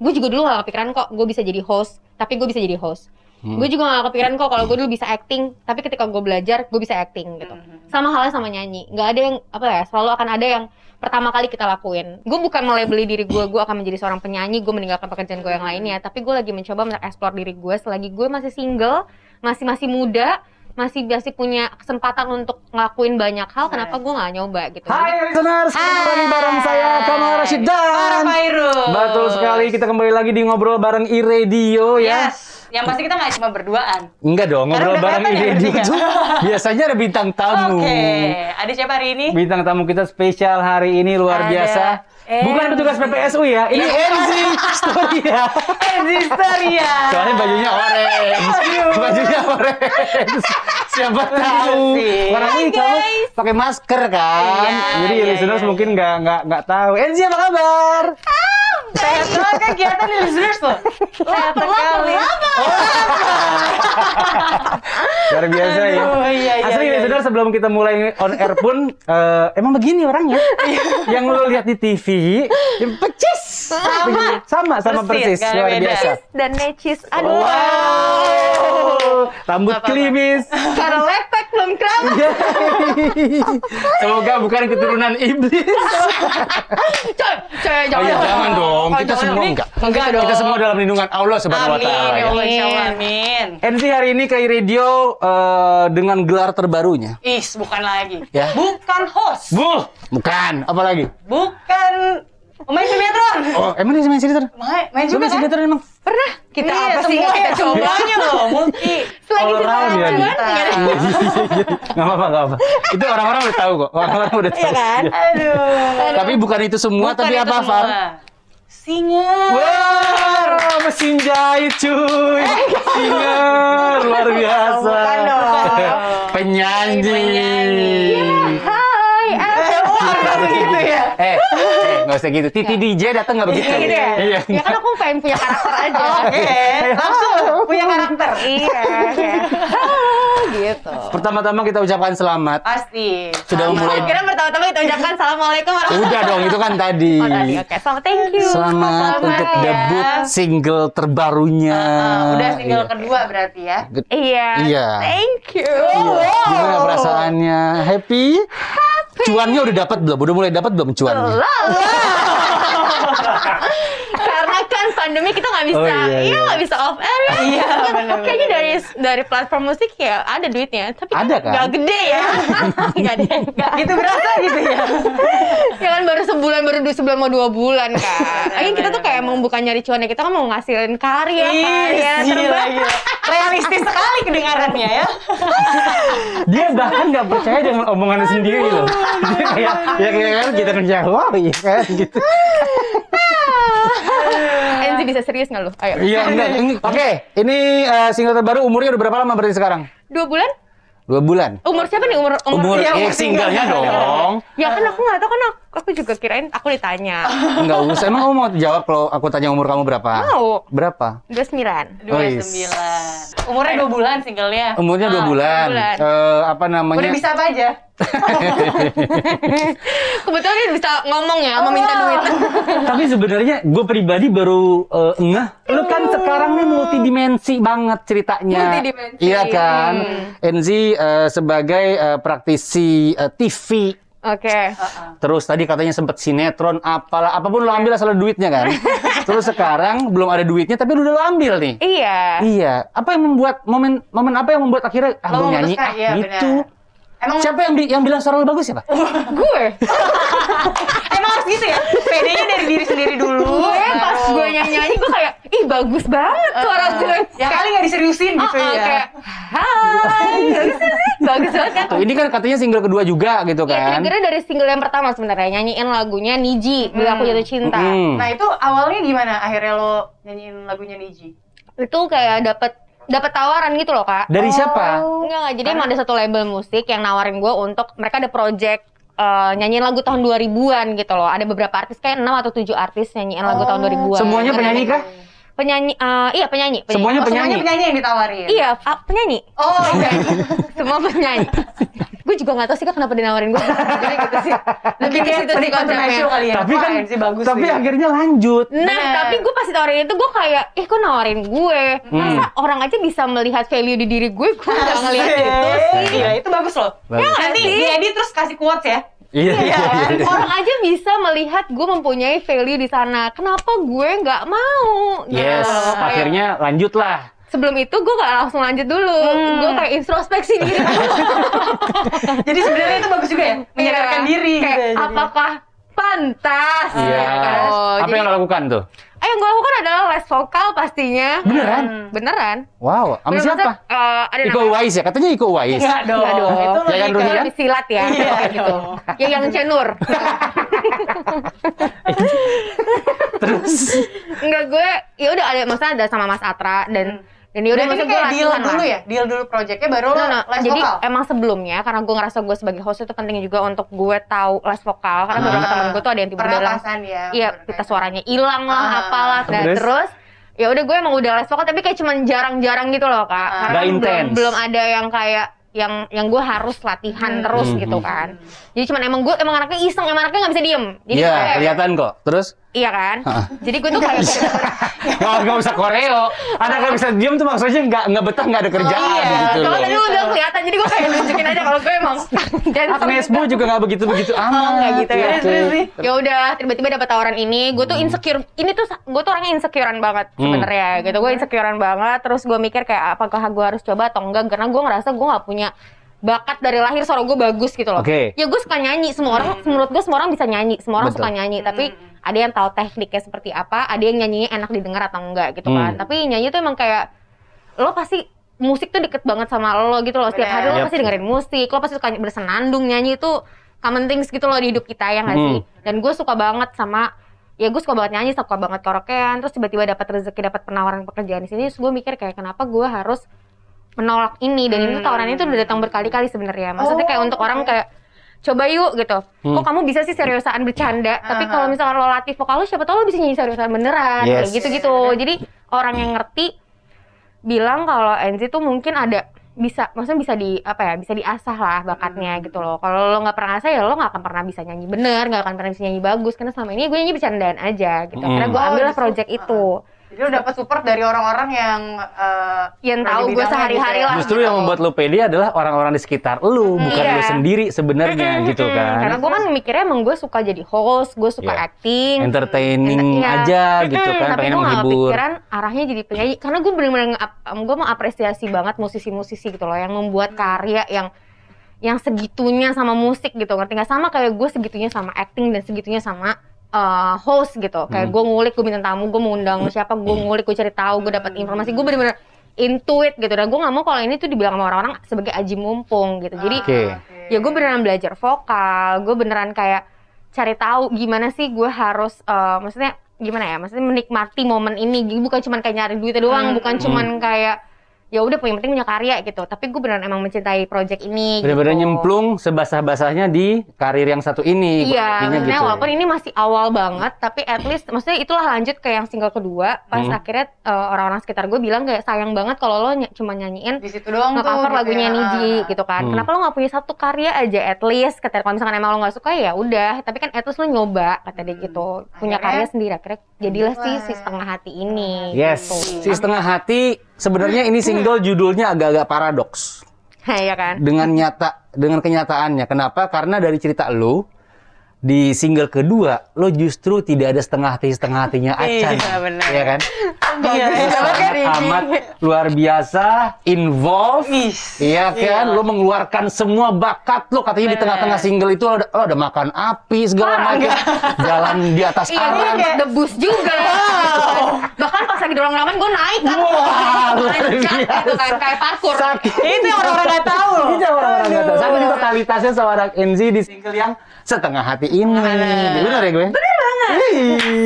gue juga dulu gak kepikiran kok gue bisa jadi host tapi gue bisa jadi host. Gue juga gak kepikiran kok kalau gue dulu bisa acting tapi ketika gue belajar gue bisa acting gitu. Sama halnya sama nyanyi. Nggak ada yang apa ya selalu akan ada yang pertama kali kita lakuin. Gue bukan melabeli diri gue gue akan menjadi seorang penyanyi gue meninggalkan pekerjaan gue yang lainnya. Tapi gue lagi mencoba mengeksplor diri gue selagi gue masih single masih masih muda masih masih punya kesempatan untuk ngelakuin banyak hal kenapa gue nggak nyoba gitu Hai listeners, kembali lagi bareng saya Kamal Rashid dan. Betul sekali kita kembali lagi di ngobrol bareng iRadio ya. Yes. Yang pasti kita nggak cuma berduaan. Enggak dong, ngobrol bareng kelihatan ya biasanya ada bintang tamu. Oke. Ada siapa hari ini? Bintang tamu kita spesial hari ini luar Ada biasa. Bukan Enzi. petugas PPSU ya, ini Iya. Enzi Storia. Enzi Storia. Soalnya bajunya orange. Bajunya orange. Siapa tahu. Orang ini kamu pakai masker kan. Iya, Jadi iya, listeners iya, mungkin nggak nggak nggak tahu. Enzi apa kabar? Kegiatan nih listeners tuh. Sehat sekali. Luar biasa ya. Iya, iya, Asli iya, listeners sebelum kita mulai on air pun eh, emang begini orangnya. Yang lu lihat di TV, ya pecis. Sama. Sama sama Persis, persis. Luar beda. biasa. dan necis aduh Wow. Rambut Nggak apa-apa. klimis. cara lepek belum keramat Semoga bukan keturunan iblis. coy coy Oh iya, jangan dong. Oh, Kita jangan. semua enggak. Enggak Kita dong. semua dalam lindungan Allah Subhanahu wa Amin. taala. Ya ya. Amin. NC hari ini ke radio eh, dengan gelar terbarunya. Is, bukan lagi. Ya. Bukan host. Bu, bukan. Apa lagi? Bukan pemain sinetron. Oh, emang dia main sinetron? Main, main juga main kan? sinetron emang? pernah kita Iya, apa sih semua nggak kita ya, coba semuanya loh, multi. selagi kita ya, cuan Di. nggak ada. Gak apa-apa, gak apa. Itu orang-orang udah tahu kok. Orang-orang udah tahu. Iya kan? Aduh. Tapi bukan itu semua, tapi apa. Far? Singa. Wah, mesin jahit cuy. Singa, luar biasa. Bukan dong. Penyanyi. Penyanyi. hai eh, Oh, harus begitu ya. Eh, eh, nggak usah gitu. Titi DJ datang nggak begitu? gitu ya Iya. ya kan aku pengen punya karakter aja Oke, langsung punya karakter. iya kayak, "Ah," gitu Pertama-tama kita ucapkan selamat. Pasti. Sudah memulai. Kira pertama-tama kita ucapkan assalamualaikum warahmatullahi Udah dong, itu kan tadi. Oh, tadi oke. Selamat thank you. Selamat untuk ya. debut single terbarunya. Ah, udah single Iya. kedua berarti ya. Iya. Iya. Thank you. Gimana perasaannya? Happy? Cuannya udah dapat belum? Udah mulai dapat belum cuannya? Kan pandemi kita nggak bisa, Oh, iya, iya iya. nggak bisa off air ya. Iya, benar-benar. Kayaknya dari dari platform musik ya ada duitnya, tapi Ada kan? Nggak gede ya. Nggak deh. Nggak. Gitu berasa gitu ya. Ya kan baru sebulan, baru dua sebulan mau dua bulan kan. Akhirnya kita tuh kayak emang bukan nyari cuannya, kita kan mau ngasilin karya, karya terbaik. gila. Realistis sekali kedengarannya ya. Dia bahkan nggak percaya dengan omongannya sendiri loh. Dia kayak, ya kayak kan kita kerja, wow, iya kan gitu. Enzi bisa serius nggak lu? Ayo. Iya, enggak. Oke, ini eh, single terbaru umurnya udah berapa lama berarti sekarang? Dua bulan? Dua bulan. Umur siapa nih? Umur Umur, iya, eh, umur singlenya single. dong. Ya kan aku nggak tahu kan aku, aku juga kirain aku ditanya. Enggak usah. Emang kamu mau jawab kalau aku tanya umur kamu berapa? Mau. Berapa? Dua sembilan. Oh, Dua yes. sembilan. Umurnya dua bulan singlenya. Umurnya dua Ah, bulan. dua bulan. Eh, apa namanya? Udah bisa apa aja? Kebetulan dia bisa ngomong ya, mau minta duit. Tapi sebenarnya gue pribadi baru eh, ngeh. Lu kan sekarang nih multidimensi banget ceritanya. Multidimensi. Iya kan? Hmm. Enzi eh, sebagai praktisi eh, TV. Oke. Terus tadi katanya sempat sinetron, apalah, apa pun lo ambil asal ada duitnya kan. Terus sekarang belum ada duitnya, tapi lu udah lo ambil nih. Iya. Iya. Apa yang membuat momen momen apa yang membuat akhirnya ah Lo nyanyi ah iya, gitu. Emang Siapa yang bi- yang bilang suara lo bagus siapa? Gue. emang harus gitu ya? PD-nya dari diri sendiri dulu. Gue pas gue nyanyi-nyanyi gue kayak, ih bagus banget suara gue. Ya kali nggak diseriusin gitu ya. kayak, hai, bagus banget kan. Tuh, ini kan katanya single kedua juga gitu Iya, kan. triggernya dari single yang pertama sebenarnya nyanyiin lagunya Niji, Bila Aku Jatuh Cinta. Mm. Nah itu awalnya gimana akhirnya lo nyanyiin lagunya Niji? Itu kayak dapet dapet tawaran gitu loh kak. Dari siapa? Enggak, enggak. Jadi emang ada satu label musik yang nawarin gue untuk mereka ada project eh, nyanyiin lagu tahun 2000-an gitu loh. Ada beberapa artis kayak 6 atau 7 artis nyanyiin lagu tahun 2000-an. Semuanya penyanyi kah? Penyanyi eh, iya penyanyi, penyanyi. Semuanya Oh, semuanya penyanyi. penyanyi yang ditawarin? Iya, ah, penyanyi. Oh iya. Semua penyanyi. gue juga gak tau sih Kak kenapa dia nawarin gue jadi gitu sih lebih ke situ sih konsepnya kali ya. Tapi kan sih bagus tapi sih. akhirnya lanjut. Nah, Bener. tapi gue pasti tawarin itu gue kayak, ih kok nawarin gue? Masa orang aja bisa melihat value di diri gue, gue gak ngeliat itu sih. Iya, itu bagus loh. Bagus. Ya, nanti sih? diedit terus kasih quotes ya. Iya, iya, iya. iya. Orang aja bisa melihat gue mempunyai value di sana. Kenapa gue nggak mau? Gitu Yes. Kayak, akhirnya lanjut lah. sebelum itu gue gak langsung lanjut dulu. Gue kayak introspeksi diri. Jadi sebenarnya itu bagus juga ya, menyadarkan Iya. diri Kayak, gitu ya. jadi. apakah pantas? Iya. Oh, Apa jadi- yang lo lakukan tuh? Eh, yang gue lakukan adalah les vokal pastinya. Beneran? Beneran. Wow, sama Bener, siapa? eh, ada Iko Uwais ya? Katanya Iko Uwais. Enggak dong. Enggak dong. Itu Ya kan, kan? lebih silat ya Iya, kayak gitu dong. ya yang cenur Terus enggak gue ya udah ada maksudnya ada sama Mas Atra dan dan ya udah Berarti maksud ini gue kayak deal latihan dulu lah. ya? Deal dulu projectnya baru lo No, no. les Jadi vokal? emang sebelumnya karena gue ngerasa gue sebagai host itu penting juga untuk gue tahu les vokal karena beberapa Ah. temen gue tuh ada yang tiba-tiba bilang ya. iya kita suaranya hilang lah Ah. apalah nah Terus? terus ya udah gue emang udah les vokal tapi kayak cuman jarang-jarang gitu loh kak Ah. karena belum intens. belum ada yang kayak yang yang gue harus latihan terus Hmm, gitu hmm. kan jadi cuman emang gue emang anaknya iseng emang anaknya nggak bisa diem jadi Iya, kayak- kelihatan kok. Terus Iya kan? Jadi gue tuh kayak nggak nggak usah koreo. Ada nggak bisa diem tuh maksudnya nggak nggak betah nggak ada kerjaan iya. gitu kalau tadi lu udah kelihatan jadi gue kayak nunjukin aja kalau gue emang dancer Agnes. Bu juga nggak begitu begitu amat. Oh, nggak gitu ya. Terus sih. Ya udah tiba-tiba dapat tawaran ini, gue tuh insecure. Ini tuh gue tuh orangnya insecurean banget Hmm. sebenarnya gitu. Gue insecurean banget. Terus gue mikir kayak apakah gue harus coba atau enggak? Karena gue ngerasa gue nggak punya bakat dari lahir suara gue bagus gitu loh. Oke. Ya gue suka nyanyi. Semua orang menurut gue semua orang bisa nyanyi. Semua orang Betul. suka nyanyi. Tapi ada yang tahu tekniknya seperti apa. Ada yang nyanyinya enak didengar atau enggak gitu kan. Hmm. Tapi nyanyi tuh emang kayak lo pasti musik tuh deket banget sama lo gitu loh. Setiap hari lo Bener. pasti dengerin musik. Lo pasti suka bersenandung nyanyi itu common things gitu loh di hidup kita ya nggak Hmm. sih? Dan gue suka banget sama ya gue suka banget nyanyi, suka banget karaokean, terus tiba-tiba dapat rezeki, dapat penawaran pekerjaan di sini, terus gue mikir kayak kenapa gue harus menolak ini dan itu tawaran itu udah datang berkali-kali sebenarnya. Maksudnya kayak Oh, untuk orang kayak coba yuk gitu. Hmm. Kok kamu bisa sih seriusan bercanda? Tapi Aha. kalau misalkan lo latih vokal lo siapa tahu lo bisa nyanyi seriusan beneran Yes. kayak gitu-gitu. Jadi orang yang ngerti bilang kalau NZ tuh mungkin ada bisa maksudnya bisa di apa ya bisa diasah lah bakatnya Hmm. gitu loh kalau lo nggak pernah asah ya lo nggak akan pernah bisa nyanyi bener nggak akan pernah bisa nyanyi bagus karena selama ini gue nyanyi bercandaan aja gitu Hmm. karena gue Oh, ambil lah justru, project uh, itu Jadi lo dapat support dari orang-orang yang eh, Yang tahu gue sehari-hari gitu ya. lah. Justru yang membuat lo pede adalah orang-orang di sekitar lo, bukan Iya. lo sendiri sebenarnya gitu kan. karena gue kan mikirnya emang gue suka jadi host gue suka Iya. acting Entertaining Iya. aja gitu kan, tapi pengen gue gak menghibur. kepikiran arahnya jadi penyanyi karena gue bener-bener gue mau apresiasi banget musisi-musisi gitu loh yang membuat karya yang yang segitunya sama musik gitu ngerti nggak sama kayak gue segitunya sama acting dan segitunya sama uh, host gitu. Kayak Hmm. gue ngulik gue bintang tamu gue mengundang siapa gue ngulik gue cari tahu gue dapat informasi gue bener-bener intuit gitu. Dan gue nggak mau kalau ini tuh dibilang sama orang-orang sebagai aji mumpung gitu. Jadi Oke. ya gue beneran belajar vokal gue beneran kayak cari tahu gimana sih gue harus eh, maksudnya gimana ya? Maksudnya menikmati momen ini. Bukan cuman kayak nyari duit doang Hmm. bukan cuman kayak ya udah yang penting punya karya gitu tapi gue beneran emang mencintai project ini Bener-bener gitu. nyemplung sebasah-basahnya di karir yang satu ini. Iya, maksudnya gitu. walaupun ini masih awal banget, tapi at least maksudnya itulah lanjut ke yang single kedua. Pas Hmm. akhirnya eh, orang-orang sekitar gue bilang kayak sayang banget kalau lo ny- cuma nyanyiin Di situ doang tuh. nge-cover gitu lagunya ya. Niji gitu kan. Hmm. Kenapa lo nggak punya satu karya aja at least? Kata kalau misalkan emang lo nggak suka ya udah, tapi kan at least lo nyoba kata dia gitu. Punya Akhirnya- karya sendiri akhirnya jadilah si Wah. si setengah hati ini. Yes, gitu. si setengah hati sebenarnya ini single judulnya agak-agak paradoks ya kan? dengan nyata dengan kenyataannya. Kenapa? Karena dari cerita lu di single kedua lo justru tidak ada setengah hati setengah hatinya Acan. Iya, benar. Iya kan? Iya, iya, Sangat amat luar biasa, involve. Is. Iya kan, Iya. lo mengeluarkan semua bakat lo katanya di Bener. tengah-tengah single itu lo ada, lo ada makan api segala macam, jalan di atas Iya, aran. gue sempat debus juga. Bahkan pas lagi dorong ramen gue naik kan. Wah, luar biasa. gitu kan, kayak parkur. Sakit. Itu yang orang-orang nggak tahu loh. Itu yang orang-orang nggak tahu. Sama juga totalitasnya seorang NZ di single yang setengah hati ini. Bener. Bener ya gue? Bener banget.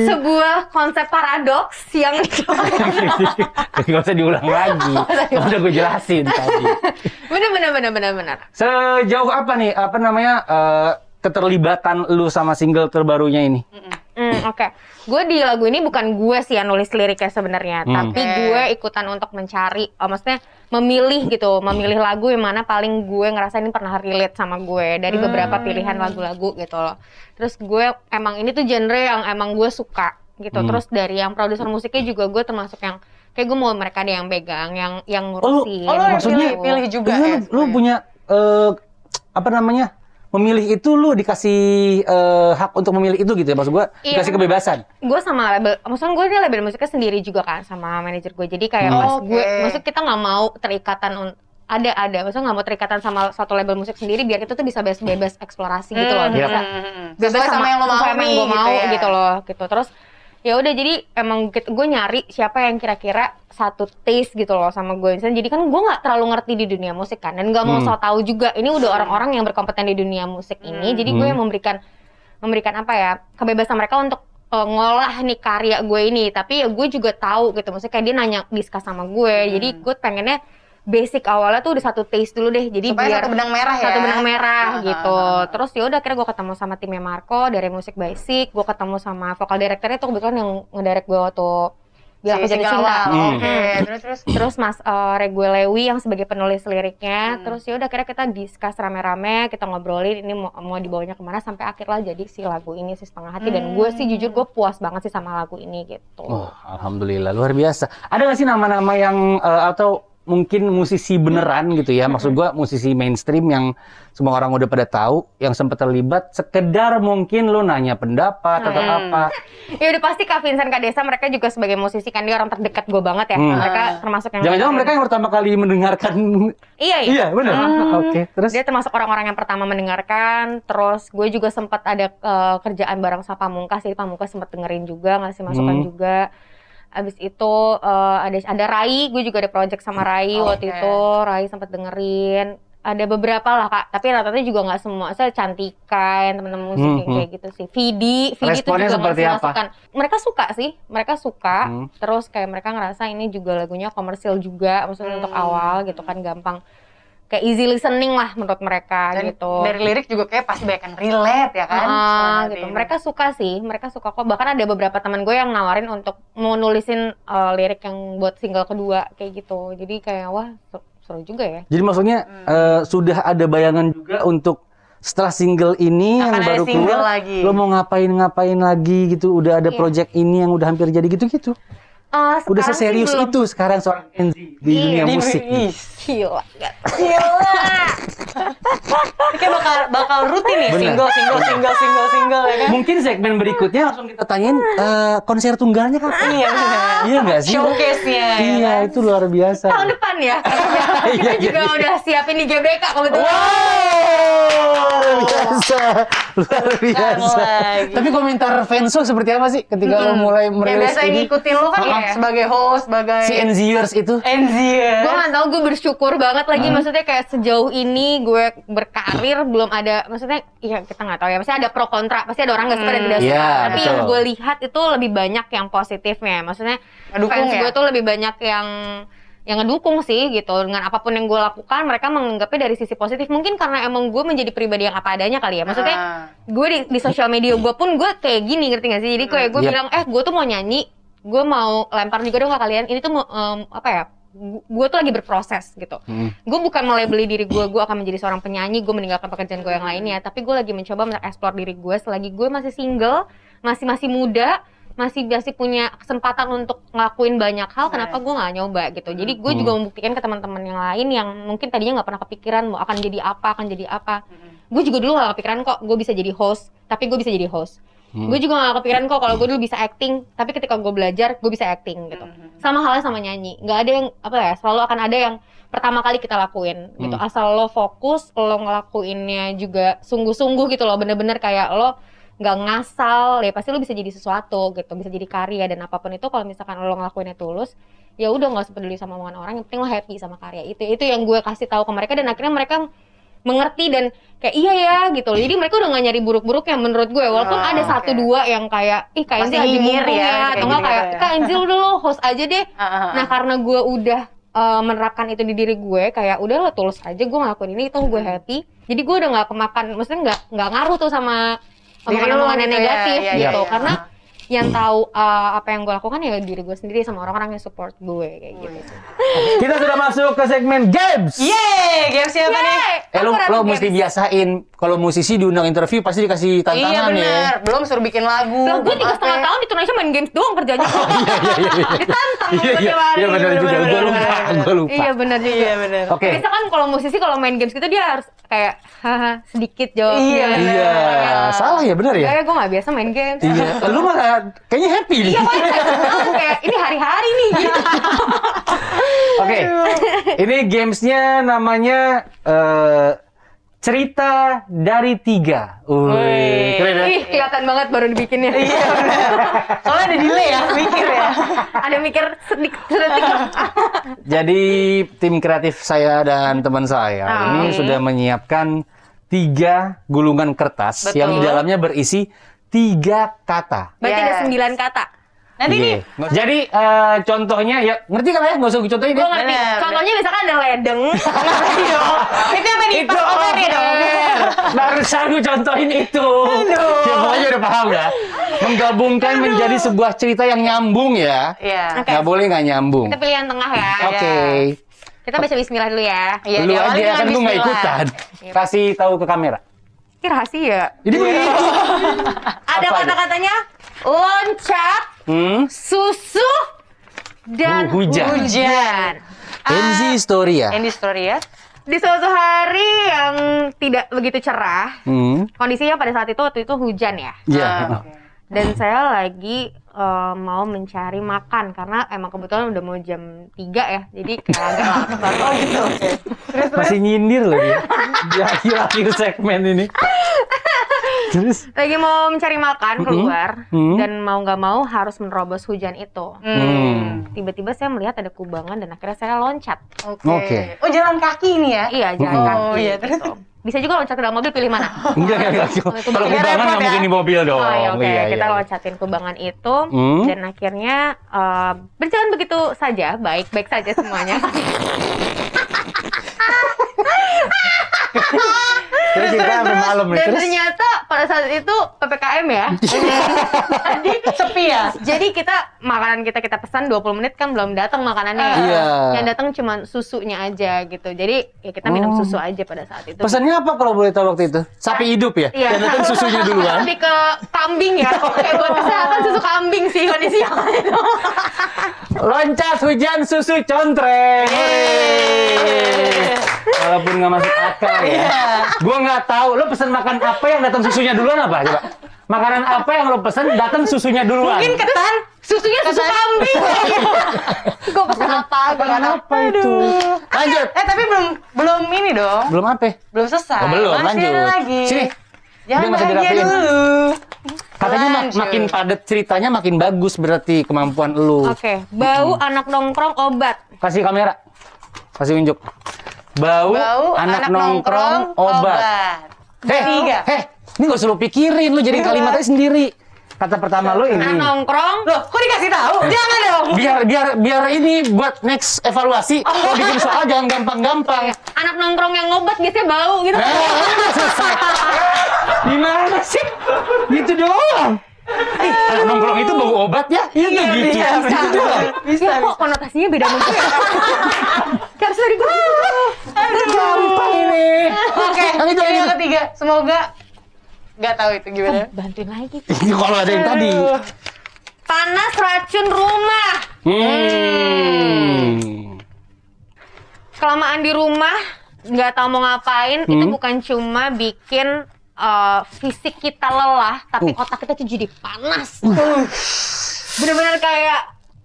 Sebuah konsep paradoks yang Gak usah diulang lagi. Udah gue jelasin tadi. bener bener bener bener bener. Sejauh apa nih, apa namanya, eh, keterlibatan lu sama single terbarunya ini? Hmm, oke. Gue di lagu ini bukan gue sih yang nulis liriknya sebenarnya, Hmm. tapi gue ikutan untuk mencari, oh, maksudnya memilih gitu, memilih lagu yang mana paling gue ngerasa ini pernah relate sama gue dari beberapa Hmm. pilihan lagu-lagu gitu loh. Terus gue emang ini tuh genre yang emang gue suka gitu. Hmm. Terus dari yang produser musiknya juga gue termasuk yang kayak gue mau mereka ada yang pegang, yang yang Oh, lu- ngurusin. oh, lu yang gitu. pilih- pilih juga Iya, ya, lu, lu punya eh, apa namanya? Memilih itu lu dikasih eh, hak untuk memilih itu gitu ya maksud gua Iya. dikasih kebebasan. gue sama label, maksudnya gue ini label musiknya sendiri juga kan sama manajer gue. Jadi kayak Hmm. pas Oke. gue, maksud kita nggak mau terikatan ada ada, maksudnya nggak mau terikatan sama satu label musik sendiri biar kita tuh bisa bebas bebas eksplorasi gitu loh, Hmm, bisa hmm, hmm. bebas Sesuai sama yang lo mau sama yang gue mau ya. gitu loh, gitu. Terus ya udah jadi emang gue nyari siapa yang kira-kira satu taste gitu loh sama gue. Misalnya jadi kan gue nggak terlalu ngerti di dunia musik kan dan nggak mau Hmm. so tahu juga. Ini udah orang-orang yang berkompeten di dunia musik ini. Hmm. Jadi gue Hmm. yang memberikan memberikan apa ya kebebasan mereka untuk uh, ngolah nih karya gue ini tapi ya gue juga tahu gitu maksudnya kayak dia nanya diskus sama gue jadi Hmm. gue pengennya basic awalnya tuh udah satu taste dulu deh jadi Supaya biar satu benang merah ya. satu benang merah Ah, gitu terus ya udah akhirnya gue ketemu sama timnya Marco dari musik basic gue ketemu sama vokal directornya tuh kebetulan yang ngedirect gue waktu Bila Aku Si Jadi single Cinta Hmm. Oke, Hmm. terus terus. terus Mas uh, Regue Lewi yang sebagai penulis liriknya Hmm. terus ya udah akhirnya kita discuss rame-rame kita ngobrolin ini mau, mau dibawanya ke mana sampai akhirnya jadi si lagu ini si setengah hati dan gue sih jujur gue puas banget sih sama lagu ini gitu Oh, alhamdulillah luar biasa. Ada nggak sih nama-nama yang eh, atau mungkin musisi beneran gitu ya? Maksud gua musisi mainstream yang semua orang udah pada tahu, yang sempat terlibat, sekedar mungkin lu nanya pendapat atau Hmm. apa? ya udah pasti Kak Vincent Kak Desa mereka juga sebagai musisi kan dia orang terdekat gue banget ya Hmm. mereka termasuk yang Jangan-jangan mereka yang pertama kali mendengarkan? iya iya iya, benar. Hmm. Oke, terus? dia termasuk orang-orang yang pertama mendengarkan terus gue juga sempat ada eh, kerjaan bareng sama Pamungkas jadi Pamungkas sempat dengerin juga ngasih masukan Hmm. juga abis itu eh, ada ada Rai gue juga ada project sama Rai Oke. waktu itu Rai sempat dengerin ada beberapa lah kak tapi rata-rata juga nggak semua saya Cantika yang temen-temen musik Hmm, yang hmm. kayak gitu sih Vidi Vidi itu juga seperti apa? masukan mereka suka sih mereka suka Hmm. terus kayak mereka ngerasa ini juga lagunya komersil juga maksudnya untuk Hmm. awal gitu kan gampang kayak easy listening lah menurut mereka Dan gitu dari lirik juga kayak pasti banyak yang relate ya kan. Ah, Sama gitu. Mereka suka sih, mereka suka kok. Bahkan ada beberapa teman gue yang nawarin untuk mau nulisin uh, lirik yang buat single kedua kayak gitu. Jadi kayak wah seru, juga ya. Jadi maksudnya Hmm. eh, sudah ada bayangan juga untuk setelah single ini Akan yang ada baru single keluar, lagi. lo mau ngapain-ngapain lagi gitu? Udah ada Iya. project ini yang udah hampir jadi gitu-gitu. Uh, Udah seserius belum. itu sekarang seorang Kenzi di Iya, dunia Di- musik. Ih, Gila. Ini kayak bakal bakal rutin nih Bener. single single single single single ya kan. Mungkin segmen berikutnya langsung kita tanyain eh, konser tunggalnya kapan? Iya benar. Iya nggak sih? Showcase-nya. ya Iya, kan? itu luar biasa. Tahun depan ya. kita Iya, juga iya. udah siapin di GBK kebetulan. Wow, luar biasa, luar biasa. lagi. Tapi komentar Venso seperti apa sih ketika lo mulai Ya merilis biasa ini? ngikutin lu kan Iya. sebagai host, sebagai Si NZers itu? Enzier. gue nggak tahu gue bersyukur banget lagi maksudnya kayak sejauh ini gue berkarir belum ada maksudnya ya kita nggak tahu ya pasti ada pro kontra pasti ada orang nggak suka dan tidak suka Iya, tapi yang betul. gue lihat itu lebih banyak yang positifnya maksudnya Ngedukung fans ya? gue tuh lebih banyak yang yang ngedukung sih gitu. Dengan apa pun yang gue lakukan mereka menganggapnya dari sisi positif. Mungkin karena emang gue menjadi pribadi yang apa adanya kali ya. Maksudnya Ah. gue di, di sosial media gue pun gue kayak gini ngerti gak sih? Jadi kayak gue Yep. bilang eh gue tuh mau nyanyi gue mau lempar juga dong ke kalian. Ini tuh mau, em, apa ya gue tuh lagi berproses gitu. Hmm. gue bukan melabeli diri gue gue akan menjadi seorang penyanyi gue meninggalkan pekerjaan gue yang lainnya. Tapi gue lagi mencoba mengeksplor diri gue selagi gue masih single masih masih muda masih masih punya kesempatan untuk ngelakuin banyak hal kenapa gue nggak nyoba gitu. Jadi gue Hmm. juga membuktikan ke teman-teman yang lain yang mungkin tadinya nggak pernah kepikiran mau akan jadi apa akan jadi apa. Gue juga dulu gak kepikiran kok gue bisa jadi host tapi gue bisa jadi host. Hmm. gue juga gak kepikiran kok kalau gue dulu bisa acting tapi ketika gue belajar gue bisa acting gitu. Mhm. sama halnya sama nyanyi. Nggak ada yang apa ya selalu akan ada yang pertama kali kita lakuin gitu. Hmm. asal lo fokus lo ngelakuinnya juga sungguh-sungguh gitu loh bener-bener kayak lo nggak ngasal ya pasti lo bisa jadi sesuatu gitu bisa jadi karya dan apa pun itu kalau misalkan lo ngelakuinnya tulus ya udah nggak usah peduli sama omongan orang yang penting lo happy sama karya itu itu yang gue kasih tahu ke mereka dan akhirnya mereka mengerti dan kayak iya ya gitu loh. jadi mereka udah nggak nyari buruk-buruknya menurut gue walaupun Oh, ada satu oke. dua yang kayak ih kak Enzi lagi mumpung ya, ya, atau nggak gitu kayak ya. kak Enzi udah lo host aja deh Ah, ah, ah. Nah karena gue udah uh, menerapkan itu di diri gue kayak udah lo tulus aja gue ngelakuin ini itu gue Hmm. happy jadi gue udah nggak kemakan maksudnya nggak nggak ngaruh tuh sama omongan-omongan yang gitu ya, negatif iya, gitu iya. karena yang tahu uh, apa yang gue lakukan ya diri gue sendiri sama orang-orang yang support gue kayak gitu. Kita sudah masuk ke segmen games. Yeay, game siapa nih? Yeay, Eh lo, lo mesti games. biasain kalau musisi diundang interview pasti dikasih Iya tantangan ya. bener, belum suruh bikin lagu. Lah gue tiga setengah ya. tahun di Indonesia main games doang kerjanya. Ditantang Iya iya tiap hari. iya benar juga. bener, Gue lupa, gue lupa. Iya benar juga. Iya bener. Oke. Biasa kan kalau musisi kalau main games gitu dia harus kayak haha sedikit jawabnya. Iya, bener. Iya, salah ya benar ya. Kayak gue gak biasa main games. Iya, lu malah kayaknya happy nih. Iya, kayak ini hari-hari nih gitu. Oke, ini gamesnya namanya eh, cerita dari tiga. Wih, keren ya? Ih, kelihatan banget baru dibikinnya. Iya. Soalnya ada delay ya, mikir ya. Ada mikir sedikit sedetik. Jadi tim kreatif saya dan teman saya Ah. ini sudah menyiapkan tiga gulungan kertas Betul. yang di dalamnya berisi tiga kata. Berarti ada Yes. sembilan kata. Nanti nih, Iya. Jadi eh, contohnya ya ngerti kan ya? Nggak usah gue contohin Gue ya. ngerti. Bener. Contohnya misalkan ada ledeng. Itu apa nih? Itu over over. dong. Barusan gue contohin itu. Ya pokoknya udah paham ya. Menggabungkan menjadi sebuah cerita yang nyambung ya. Iya. Oke. Nggak boleh nggak nyambung. Kita pilih yang tengah ya. Oke. Kita baca bismillah dulu ya. Iya, Lu aja kan gue nggak bismillah. ikutan. Kasih tahu ke kamera. Ini rahasia. Jadi begitu. Ada Apa kata-katanya loncat, Hmm. susu, dan Uh, hujan. Hujan. Enzi. Ini story ya. Di suatu hari yang tidak begitu cerah, Hmm. kondisinya pada saat itu waktu itu hujan ya. Iya. Ah, Dan saya lagi eh, mau mencari makan karena emang kebetulan udah mau jam 3 ya. Jadi kayak agak lapar. Oh gitu. Masih nyindir loh dia. Di akhir-akhir segmen ini. Terus? Lagi mau mencari makan keluar Mm-mm. dan mau nggak mau harus menerobos hujan itu. Hmm. Tiba-tiba saya melihat ada kubangan dan akhirnya saya loncat. Oke. Oke. Oh jalan kaki ini ya? Iya, jalan Mm-mm. kaki. Oh, iya, terus? gitu. Bisa juga loncat ke dalam mobil pilih mana? Enggak, enggak, enggak. Kalau kubangan nggak ya. mungkin di mobil dong. Oh iya, oke. Iya, Kita iya. loncatin kubangan itu Hmm. dan akhirnya eh, berjalan begitu saja, baik-baik saja semuanya. Terus kita sampai malam nih. dan Terus? ternyata pada saat itu PPKM ya. Jadi sepi ya? Jadi kita makanan kita kita pesan 20 menit kan belum datang makanannya. Iya. Yang datang cuma susunya aja gitu. Jadi ya kita minum Oh. susu aja pada saat itu. Pesannya apa kalau boleh tahu waktu itu? Sapi hidup ya? Iya. Dan datang susunya duluan. Lebih ke kambing ya. Kayak buat kesehatan susu kambing sih kondisinya itu. Loncat hujan susu contreng. Hore. Walaupun nggak masuk akal ya. Iya. Gua nggak tahu. Lo pesen makan apa yang datang susunya duluan apa? Coba. Makanan apa yang lo pesen datang susunya duluan? Mungkin ketan. Susunya susu kambing. Gue pesan apa? Gue Makanan apa itu? Lanjut. Eh tapi belum belum ini dong. Belum apa? Belum selesai. Oh, belum, Masih lanjut. lagi. Sini. Jangan Dia masih dirapiin. dulu. Katanya mak- makin padat ceritanya makin bagus berarti kemampuan lu. Oke, bau anak nongkrong obat. Kasih kamera. Kasih unjuk. Bau, Bau anak, nongkrong, obat. Heh, Tiga. heh, ini gak usah lu pikirin, lu jadi kalimatnya sendiri. Kata pertama lu ini. Anak nongkrong. Loh, kok dikasih tahu? Jangan dong. Biar biar biar ini buat next evaluasi. Kalau bikin soal jangan gampang-gampang. Anak nongkrong yang ngobat biasanya bau gitu. Eh, susah. Gimana sih? Gitu doang. Eh, anak nongkrong itu bau obat ya? Iya tuh gitu. iya, Gitu doang. Bisa, ya kok konotasinya beda mungkin ya? Kayak harus dari gue. Gampang ini. Oke, itu, ini yang itu. ketiga. Semoga nggak tahu itu gimana. Bantuin lagi. Kalau ada yang tadi. Panas racun rumah. Hmm. Kelamaan di rumah, nggak tahu mau ngapain, itu Hmm. bukan cuma bikin eh, fisik kita lelah, tapi Uh. otak kita tuh jadi panas. Bener-bener kayak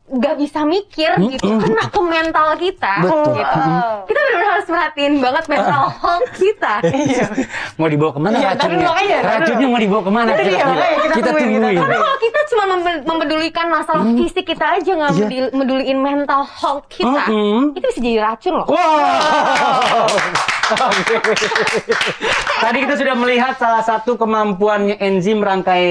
nggak bisa mikir gitu, Mm-mm. kena ke mental kita. Betul. Gitu. Kita benar-benar harus perhatiin banget mental health kita. Mau dibawa ke mana Iya, tapi racunnya? makanya, tapi Racunnya mau dibawa ke mana? Iya, Kira-kira? makanya kita Kita tungguin, kita tungguin. Karena kalau kita cuma mempe- mempedulikan masalah fisik kita aja nggak Iya. medil- meduliin mental health kita, Mm-mm. itu bisa jadi racun loh. Wow. Tadi kita sudah melihat salah satu kemampuannya enzim merangkai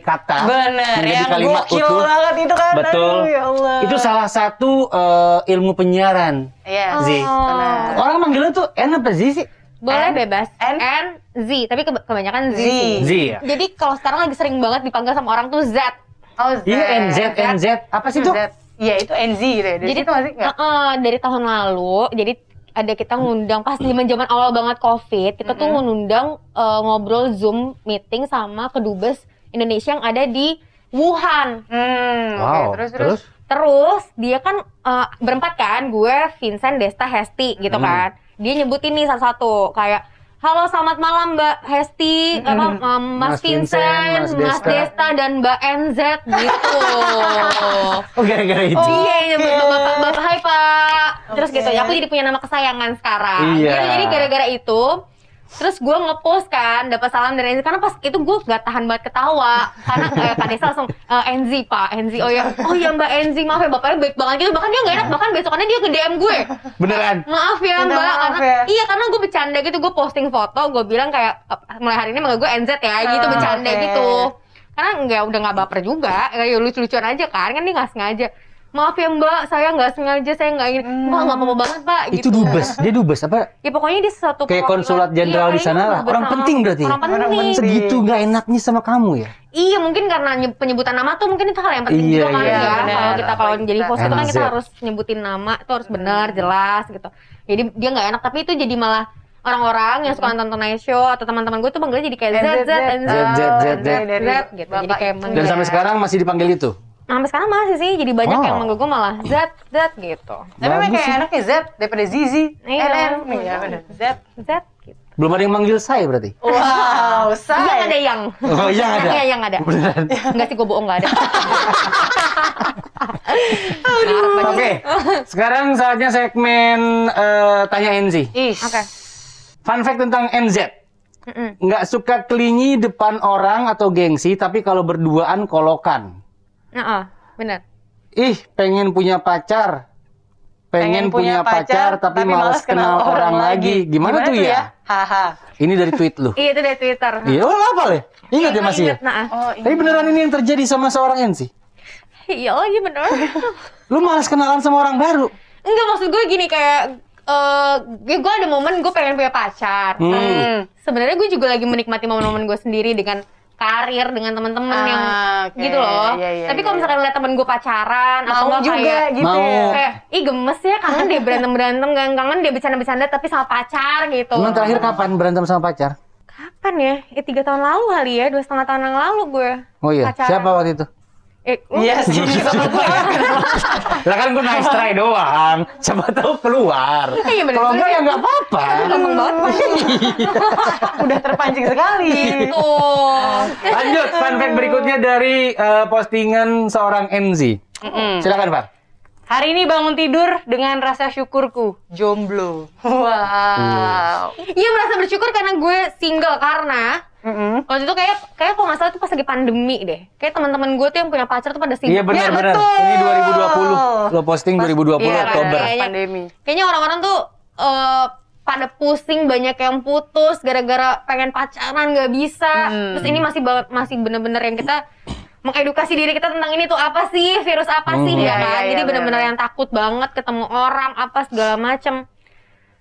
kata Bener, menjadi yang kalimat gokil utuh. banget itu kan. Betul. Aduh, ya Allah. Itu salah satu eh, ilmu penyiaran. Iya. Zi. Benar. Orang manggilnya tuh enak apa sih sih? Boleh N? bebas. N? N, Z, tapi keba- kebanyakan Z. Z. Z ya? Jadi kalau sekarang lagi sering banget dipanggil sama orang tuh Z. Oh, Z. Iya NZ NZ apa sih tuh? Z. Iya, itu NZ gitu ya. Dari jadi situ masih nggak? Heeh, dari tahun lalu, jadi ada kita ngundang pas zaman zaman awal banget covid, kita tuh ngundang eh, ngobrol zoom meeting sama kedubes Indonesia yang ada di Wuhan. Hmm, oke. Wow. Terus, terus. Terus dia kan eh, berempat kan, gue, Vincent, Desta, Hesti gitu Hmm. kan. Dia nyebutin nih satu-satu kayak Halo selamat malam Mbak Hesti, apa, um, Mas, Mas Vincent, Vincent, Mas Mas, Desta. Desta. dan Mbak NZ gitu. Oh gara-gara itu. Iya, iya, bapak, bapak, bapak, hai pak. Terus gitu, ya aku jadi punya nama kesayangan sekarang. Iya. Gitu, jadi gara-gara itu, terus gue ngepost kan, dapat salam dari Enzi. Karena pas itu gue gak tahan banget ketawa. Karena eh, Kak Desa langsung, eh, Enzi pak, Enzi. Oh ya, oh ya mbak Enzi, maaf ya bapaknya baik banget gitu. Bahkan dia gak enak, bahkan besokannya dia nge-DM gue. Beneran. Maaf ya Minta mbak, maaf karena ya. iya karena gue bercanda gitu, gue posting foto, gue bilang kayak "Eh, mulai hari ini manggil gue NZ ya, gitu Oh, bercanda oke. gitu. Karena nggak udah nggak baper juga, kayak lucu-lucuan aja kan, kan dia nggak sengaja. Maaf ya mbak, saya nggak sengaja, saya nggak ini. Wah nggak apa-apa banget pak. Itu gitu. dubes. Dia dubes apa? Ya pokoknya dia satu Kayak konsulat jenderal Iya, di sana lah. Orang penting berarti. Orang Orang penting. penting. Segitu nggak enaknya sama kamu ya? Iya mungkin karena nye- penyebutan nama tuh mungkin itu hal yang penting Iya, juga kan iya, ya. benar. Kalau kita kalau jadi host itu kan kita harus nyebutin nama itu harus benar, jelas gitu. Jadi dia nggak enak tapi itu jadi malah orang-orang yang suka nonton Tonight Show atau teman-teman gue tuh manggilnya jadi kayak Z Z Z, Z, Z, Z. Z gitu. Jadi kayak Dan sampai sekarang masih dipanggil itu? Nah, sampai sekarang masih sih jadi banyak Oh. yang manggil gue malah Z Z gitu. Tapi memang kayak enaknya Z daripada Zizi. Iya. NN. Iya, benar. Z. Z gitu. Belum ada yang manggil saya berarti? Wow, Yang say. ada yang. Oh iya ada. Iya yang ada. Beneran. Enggak sih gue bohong enggak ada. Oke, sekarang saatnya segmen eh, tanya. Ih. Oke. Fun fact tentang NZ. Nggak suka kelinyi depan orang atau gengsi, tapi kalau berduaan kolokan. Heeh, benar. Ih, pengen punya pacar. Pengen, punya, pacar, tapi, malas kenal, orang, lagi. Gimana, tuh ya? Haha. Ini dari tweet lu. Iya itu dari Twitter. Iya, lo apa ya? Ingat ya masih ya? Nah, Oh, Tapi beneran ini yang terjadi sama seorang Enzi? iya lagi bener. Lu malas kenalan sama orang baru? Enggak maksud gue gini kayak eh ya gue ada momen gue pengen punya pacar. Hmm. Hmm. Sebenarnya gue juga lagi menikmati momen-momen gue sendiri dengan karir dengan teman-teman Ah, yang oke. gitu loh. Iya, iya, Tapi iya, kalau misalkan lihat temen gue pacaran atau Mau nggak juga kayak, gitu Mau. ya. kayak ih gemes ya kangen dia berantem berantem kangen kangen dia bercanda bercanda tapi sama pacar gitu. Emang terakhir kapan berantem sama pacar? Kapan ya? Eh tiga tahun lalu kali ya, dua setengah tahun yang lalu gue. Oh iya, Pacaran. siapa waktu itu? Eh, Iya sih. sama gue ya. Lah kan gue nice try doang. Coba tahu keluar. Iya, bener. Kalau enggak ya enggak apa-apa. Gampang banget pancing. Udah terpancing sekali. Gitu. Lanjut, fun fact berikutnya dari eh, postingan seorang. Mm-mm. Silakan, Pak. Hari ini bangun tidur dengan rasa syukurku jomblo. Wow. Iya merasa bersyukur karena gue single karena Mm-mm. waktu itu kayak kayak kalau nggak salah itu pas lagi pandemi deh. Kayak teman-teman gue tuh yang punya pacar tuh pada single. Iya benar Iya, benar. Ini 2020. Lo posting 2020 Iya, Oktober. pas Kayaknya- pandemi. Kayaknya orang-orang tuh eh, pada pusing banyak yang putus gara-gara pengen pacaran nggak bisa. Hmm. Terus ini masih banget masih bener-bener yang kita mengedukasi diri kita tentang ini tuh apa sih virus apa sih Hmm. ya Iya, kan. iya, Jadi iya, bener-bener bener. yang takut banget ketemu orang apa segala macem.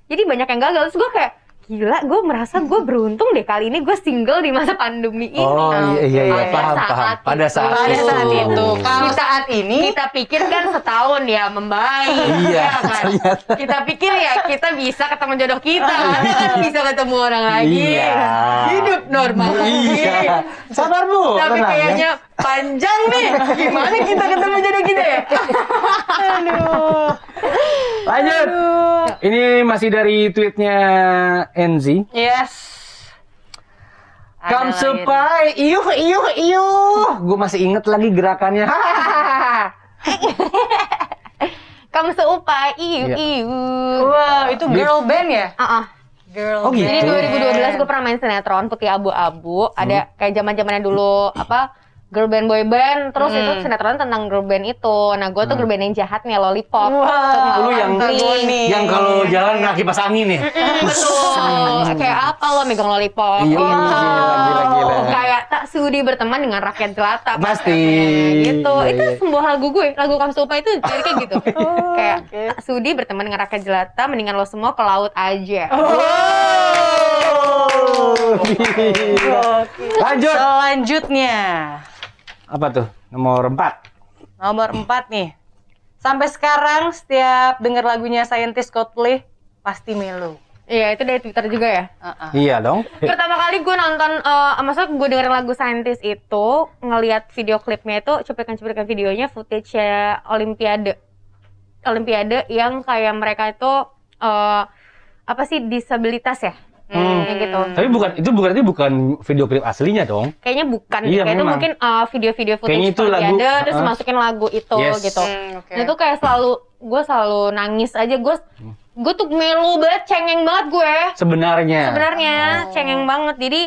Jadi banyak yang gagal. Terus gue kayak gila, gue merasa gue beruntung deh kali ini gue single di masa pandemi ini. Oh iya iya iya Pada paham saat paham. itu. Pada saat Pada itu. saat itu. Kalau saat ini kita pikir kan setahun ya membaik Iya, ya kan? ternyata. kita pikir ya kita bisa ketemu jodoh kita kan bisa ketemu orang lagi Iya. hidup normal Iya. Sabar Bu. tapi tenang, ya. kayaknya panjang nih gimana kita ketemu jodoh kita ya aduh. Lanjut. Ini masih dari tweetnya Enzi. Yes. Come supai, iuh iuh iuh. Gue masih inget lagi gerakannya. kamu seupai iu iu Wow, itu girl band ya? Ah, ah. Girl Oh, gitu. Jadi band. 2012 gue pernah main sinetron Putih Abu-Abu. Ada kayak zaman zamannya dulu apa girl band boy band. Terus itu sinetron tentang girl band itu. Nah gue tuh girl band yang jahat nih lollipop. Wow. Lu yang- antagonis. Yang kalau jalan nggak kipas angin ya. Mm, betul. Kayak apa lo megang lollipop? Iya, Wow. gila, gila, gila. Kayak tak sudi berteman dengan rakyat jelata. Pasti. Gitu. Iya, itu iya. sebuah lagu gue. Lagu Kamu Supa itu jadi kayak gitu. kayak oke. tak sudi berteman dengan rakyat jelata. Mendingan lo semua ke laut aja. Oh. Lanjut. Selanjutnya Apa tuh? Nomor 4. nomor 4 nih. Sampai sekarang setiap denger lagunya Scientist Coldplay pasti melo. Iya, itu dari Twitter juga ya. Uh-uh. Iya dong. Pertama kali gue nonton, eh maksudnya gue dengerin lagu Scientist itu, ngelihat video klipnya itu, cuplikan-cuplikan videonya, footage Olimpiade. Olimpiade yang kayak mereka itu, eh apa sih, disabilitas ya? Hmm. Kayak gitu. Tapi bukan itu berarti bukan video klip aslinya dong. Kayaknya bukan, Iya, kayak itu mungkin eh, video-video footage Kayaknya itu lagu, Olimpiade, terus uh-uh. masukin lagu itu Yes. gitu. Hmm, oke. Nah, itu kayak selalu, gue selalu nangis aja, gue gue tuh melu banget, cengeng banget gue. Sebenarnya. sebenarnya cengeng banget jadi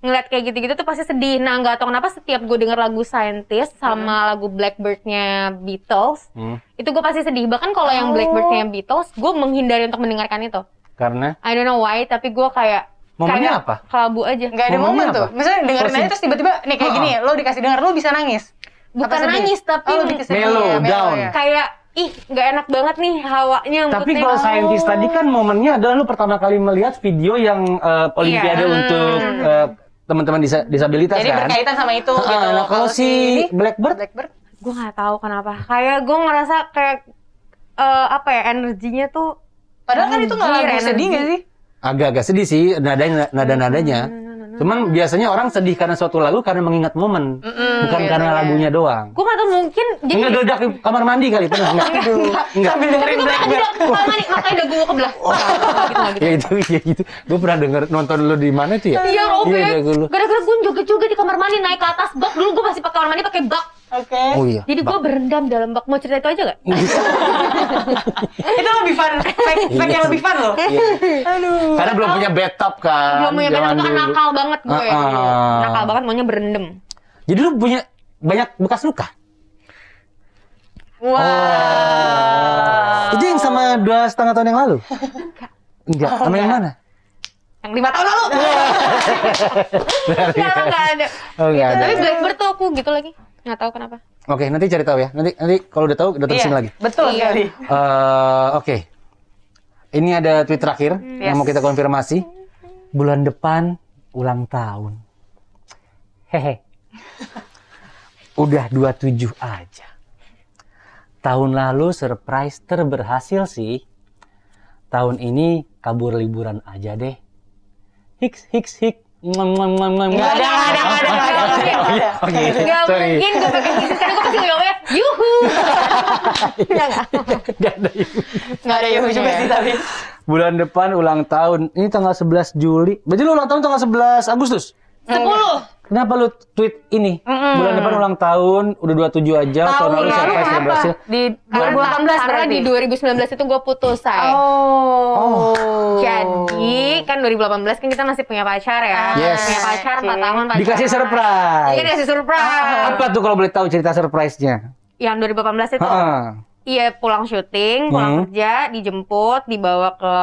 ngeliat kayak gitu-gitu tuh pasti sedih nah nggak tahu kenapa setiap gue denger lagu Scientist sama lagu Blackbird-nya Beatles Hmm. itu gue pasti sedih bahkan kalau yang Blackbird-nya Beatles gue menghindari untuk mendengarkan itu Karena I don't know why tapi gue kayak Momennya kayak apa? kelabu aja Nggak ada momen tuh. Misalnya dengerin Pasti- aja terus tiba-tiba nih kayak Ha-ha. gini, lo dikasih denger lo bisa nangis. bukan nangis tapi Oh, lebih ke sedih Mellow, ya, down. ya. kayak ih nggak enak banget nih hawanya tapi kalau saintis tadi kan momennya adalah lu pertama kali melihat video yang eh, olimpiade Iya. untuk eh, teman-teman disa- disabilitas Jadi kan. berkaitan sama itu Ah, gitu. nah, kalau si Blackbird Blackbird gue nggak tahu kenapa kayak gue ngerasa kayak eh, apa ya energinya tuh Padahal kan itu nggak Anjir, lagu sedih nggak sih? agak-agak sedih sih nadanya nada-nadanya. Cuman biasanya orang sedih karena suatu lagu karena mengingat momen, bukan karena lagunya doang. gue nggak tahu mungkin jadi Enggak geledak di kamar mandi kali pernah enggak? Enggak. Sambil Tapi dengerin gue pernah Blackbird. ada kamar mandi, makanya dagu gue kebelah. Nggak. Ya itu ya gitu. Gue pernah denger nonton lu di mana tuh ya? Iya, Robert. Iya, lu. Gara-gara gue joget-joget di kamar mandi, naik ke atas bak. Dulu gue masih pakai kamar mandi pakai bak. Oke. Oh iya. Jadi gue berendam dalam bak. Mau cerita itu aja gak? Itu lebih fun. Fake, fake yang lebih fun loh. Aduh. Karena belum punya bathtub kan. Belum punya itu kan nakal banget gue. Ah. dulu. Nakal banget maunya berendam. Jadi lu punya banyak bekas luka? Wah. Itu yang sama dua setengah tahun yang lalu? Enggak. Sama yang mana? Yang lima tahun lalu. Enggak, enggak ada. Oh, enggak ada. Tapi Blackbird tuh aku gitu lagi. Nggak tahu kenapa. Oke, nanti cari tahu ya. Nanti nanti kalau udah tahu udah terusin Iya, lagi. Betul Iya. sekali. Eh, Oke. Ini ada tweet terakhir yang Yes. mau kita konfirmasi. Bulan depan ulang tahun. Hehe. Udah 27 aja. Tahun lalu surprise terberhasil sih. Tahun ini kabur liburan aja deh. Hiks hiks hik. Mwah, mwah, mwah, mwah, Nggak ada, nggak ada, Oh, iya. Oke, Gak sorry. mungkin gue pakai kisi karena gue pasti ngomongnya yuhu. Enggak enggak. Nggak ada. Nggak ada Yuhu juga sih tapi. Bulan depan ulang tahun. Ini tanggal 11 Juli. Berarti lu ulang tahun tanggal 11 Agustus? Sepuluh. Kenapa lu tweet ini? Bulan depan ulang tahun, udah 27 aja, tahun lalu lalu surprise kenapa? berhasil. Di Karena, 2018 karena berarti. di 2019 itu gue putus, say. Oh. Jadi kan 2018 kan kita masih punya pacar ya. Yes. Punya pacar 4 tahun pacaran. Dikasih surprise. Iya dikasih surprise. Apa tuh kalau boleh tahu cerita surprise-nya? Yang 2018 itu Heeh. iya pulang syuting, pulang Hmm. kerja, dijemput, dibawa ke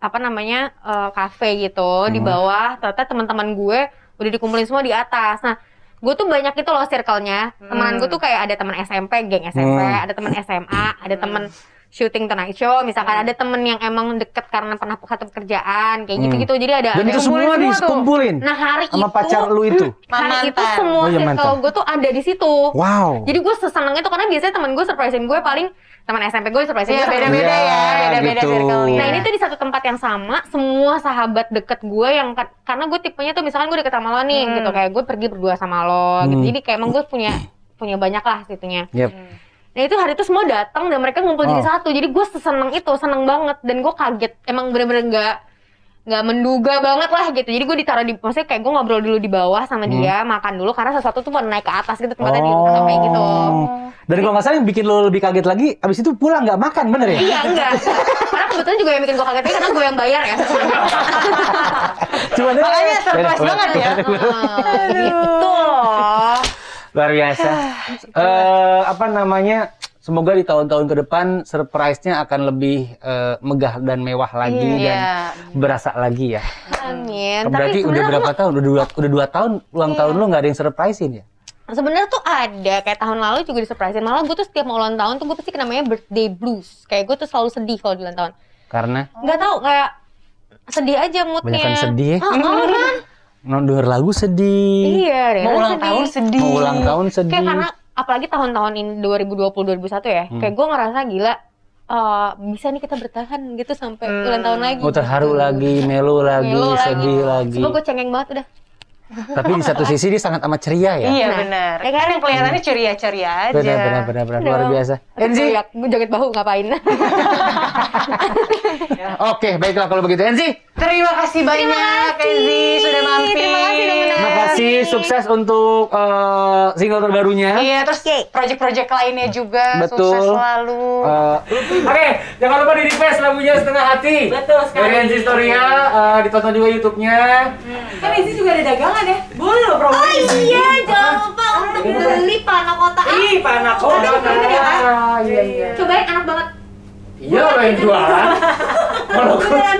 apa namanya eh, kafe gitu, di bawah. Ternyata teman-teman gue udah dikumpulin semua di atas. Nah, gue tuh banyak itu loh circle-nya. Temenan gue tuh kayak ada teman SMP, geng SMP, Hmm. ada teman SMA, ada teman syuting Tonight Show, misalkan ada temen yang emang deket karena pernah satu pekerjaan, kayak gitu-gitu. Jadi ada Dan ada itu semua dikumpulin Nah hari sama itu pacar lu itu. hari itu Mantan. semua Oh, iya, circle gue tuh ada di situ. Wow. Jadi gue seseneng itu karena biasanya temen gue surprisein gue paling teman SMP gue surprisein Iya gue. beda-beda Iya, ya, beda-beda gitu. circle-nya. Nah ini tuh di satu tempat yang sama, semua sahabat deket gue yang ka- karena gue tipenya tuh misalkan gue deket sama lo nih, Hmm. gitu kayak gue pergi berdua sama lo, gitu. Hmm. Jadi kayak emang gue punya punya banyak lah situnya. Yep. Nah itu hari itu semua datang dan mereka ngumpul jadi Oh. satu. Jadi gue seseneng itu, seneng banget dan gue kaget. Emang bener-bener nggak nggak menduga banget lah gitu. Jadi gue ditaruh di, maksudnya kayak gue ngobrol dulu di bawah sama dia, makan dulu karena sesuatu tuh mau naik ke atas gitu tempatnya di kayak gitu. Oh. Dan kalau nggak salah yang bikin lo lebih kaget lagi, abis itu pulang nggak makan, bener ya? Iya enggak. karena kebetulan juga yang bikin gue kaget ini karena gue yang bayar ya. Cuma Makanya surprise banget ya. Ah, gitu loh. Luar biasa. Eh apa namanya? Semoga di tahun-tahun ke depan surprise-nya akan lebih eh, megah dan mewah lagi Iya. dan berasa lagi ya. Amin. Berarti Tapi udah berapa tahun? Udah dua, udah dua tahun ulang tahun lu nggak ada yang surprisein ya? Sebenarnya tuh ada kayak tahun lalu juga disurprisein. Malah gue tuh setiap mau ulang tahun tuh gue pasti kena namanya birthday blues. Kayak gue tuh selalu sedih kalau di ulang tahun. Karena Nggak tahu kayak sedih aja moodnya. Banyakan sedih ya. Ah, ah, kan? Mau denger lagu sedih. Iya. Mau ulang tahun sedih. Mau ulang tahun sedih. Kayak karena apalagi tahun-tahun ini 2020 2021 ya. Hmm. Kayak gue ngerasa gila eh, bisa nih kita bertahan gitu sampai Hmm. ulang tahun lagi. Mau terharu gitu. lagi, melu lagi, Melo sedih lagi. Cuma gue cengeng banget udah. Tapi di satu sisi dia sangat amat ceria ya. Iya Nah, benar. ya kan? Yang kelihatannya ceria-ceria aja. Benar, benar, benar, benar. Luar biasa. Enzi, gue joget bahu ngapain? oke, baiklah kalau begitu. Enzi, Terima kasih banyak Kenzi sudah mampir. Terima kasih terima kasih. Sukses untuk eh, single terbarunya. Iya, terus project-project lainnya juga Betul. sukses selalu. Eh, Oke, jangan lupa di request lagunya setengah hati. Betul sekali. Dari Enzi Storia, eh, ditonton juga YouTube-nya. Kan Izzy juga ada dagangan ya? Boleh loh promo Oh iya, jangan lupa untuk beli panah kotak. Ih, Oh, kota. iya iya. Cobain enak banget. Iya, yang jualan. Beneran.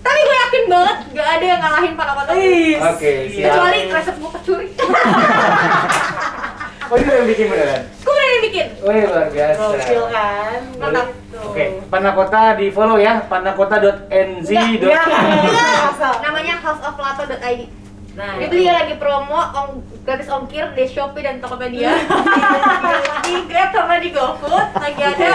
Tapi gue yakin banget gak ada yang ngalahin panah kotak. Oke, siap. Kecuali resep gue kecuri. Oh, ini yang bikin beneran? gue beneran bikin. Oh, iya, luar biasa. Gokil kan? Mantap. Oke, Panakota di follow ya, panakota.nz. Namanya houseoflato.id. Nah, Dibeli ya lagi promo ong, gratis ongkir di Shopee dan Tokopedia. di, Grab sama di GoFood lagi ada.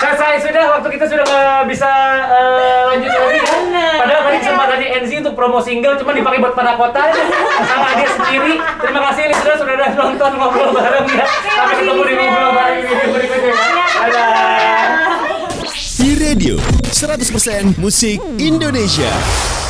Selesai sudah, waktu kita sudah nggak bisa eh, lanjut lagi ya. Padahal tadi sempat tadi NZ untuk promo single, cuma dipakai buat Panakota. Sama dia sendiri. Terima kasih listener sudah udah nonton ngobrol bareng ya. Sampai ketemu di ngobrol bareng di video berikutnya. Dadah. Di radio 100% musik Indonesia.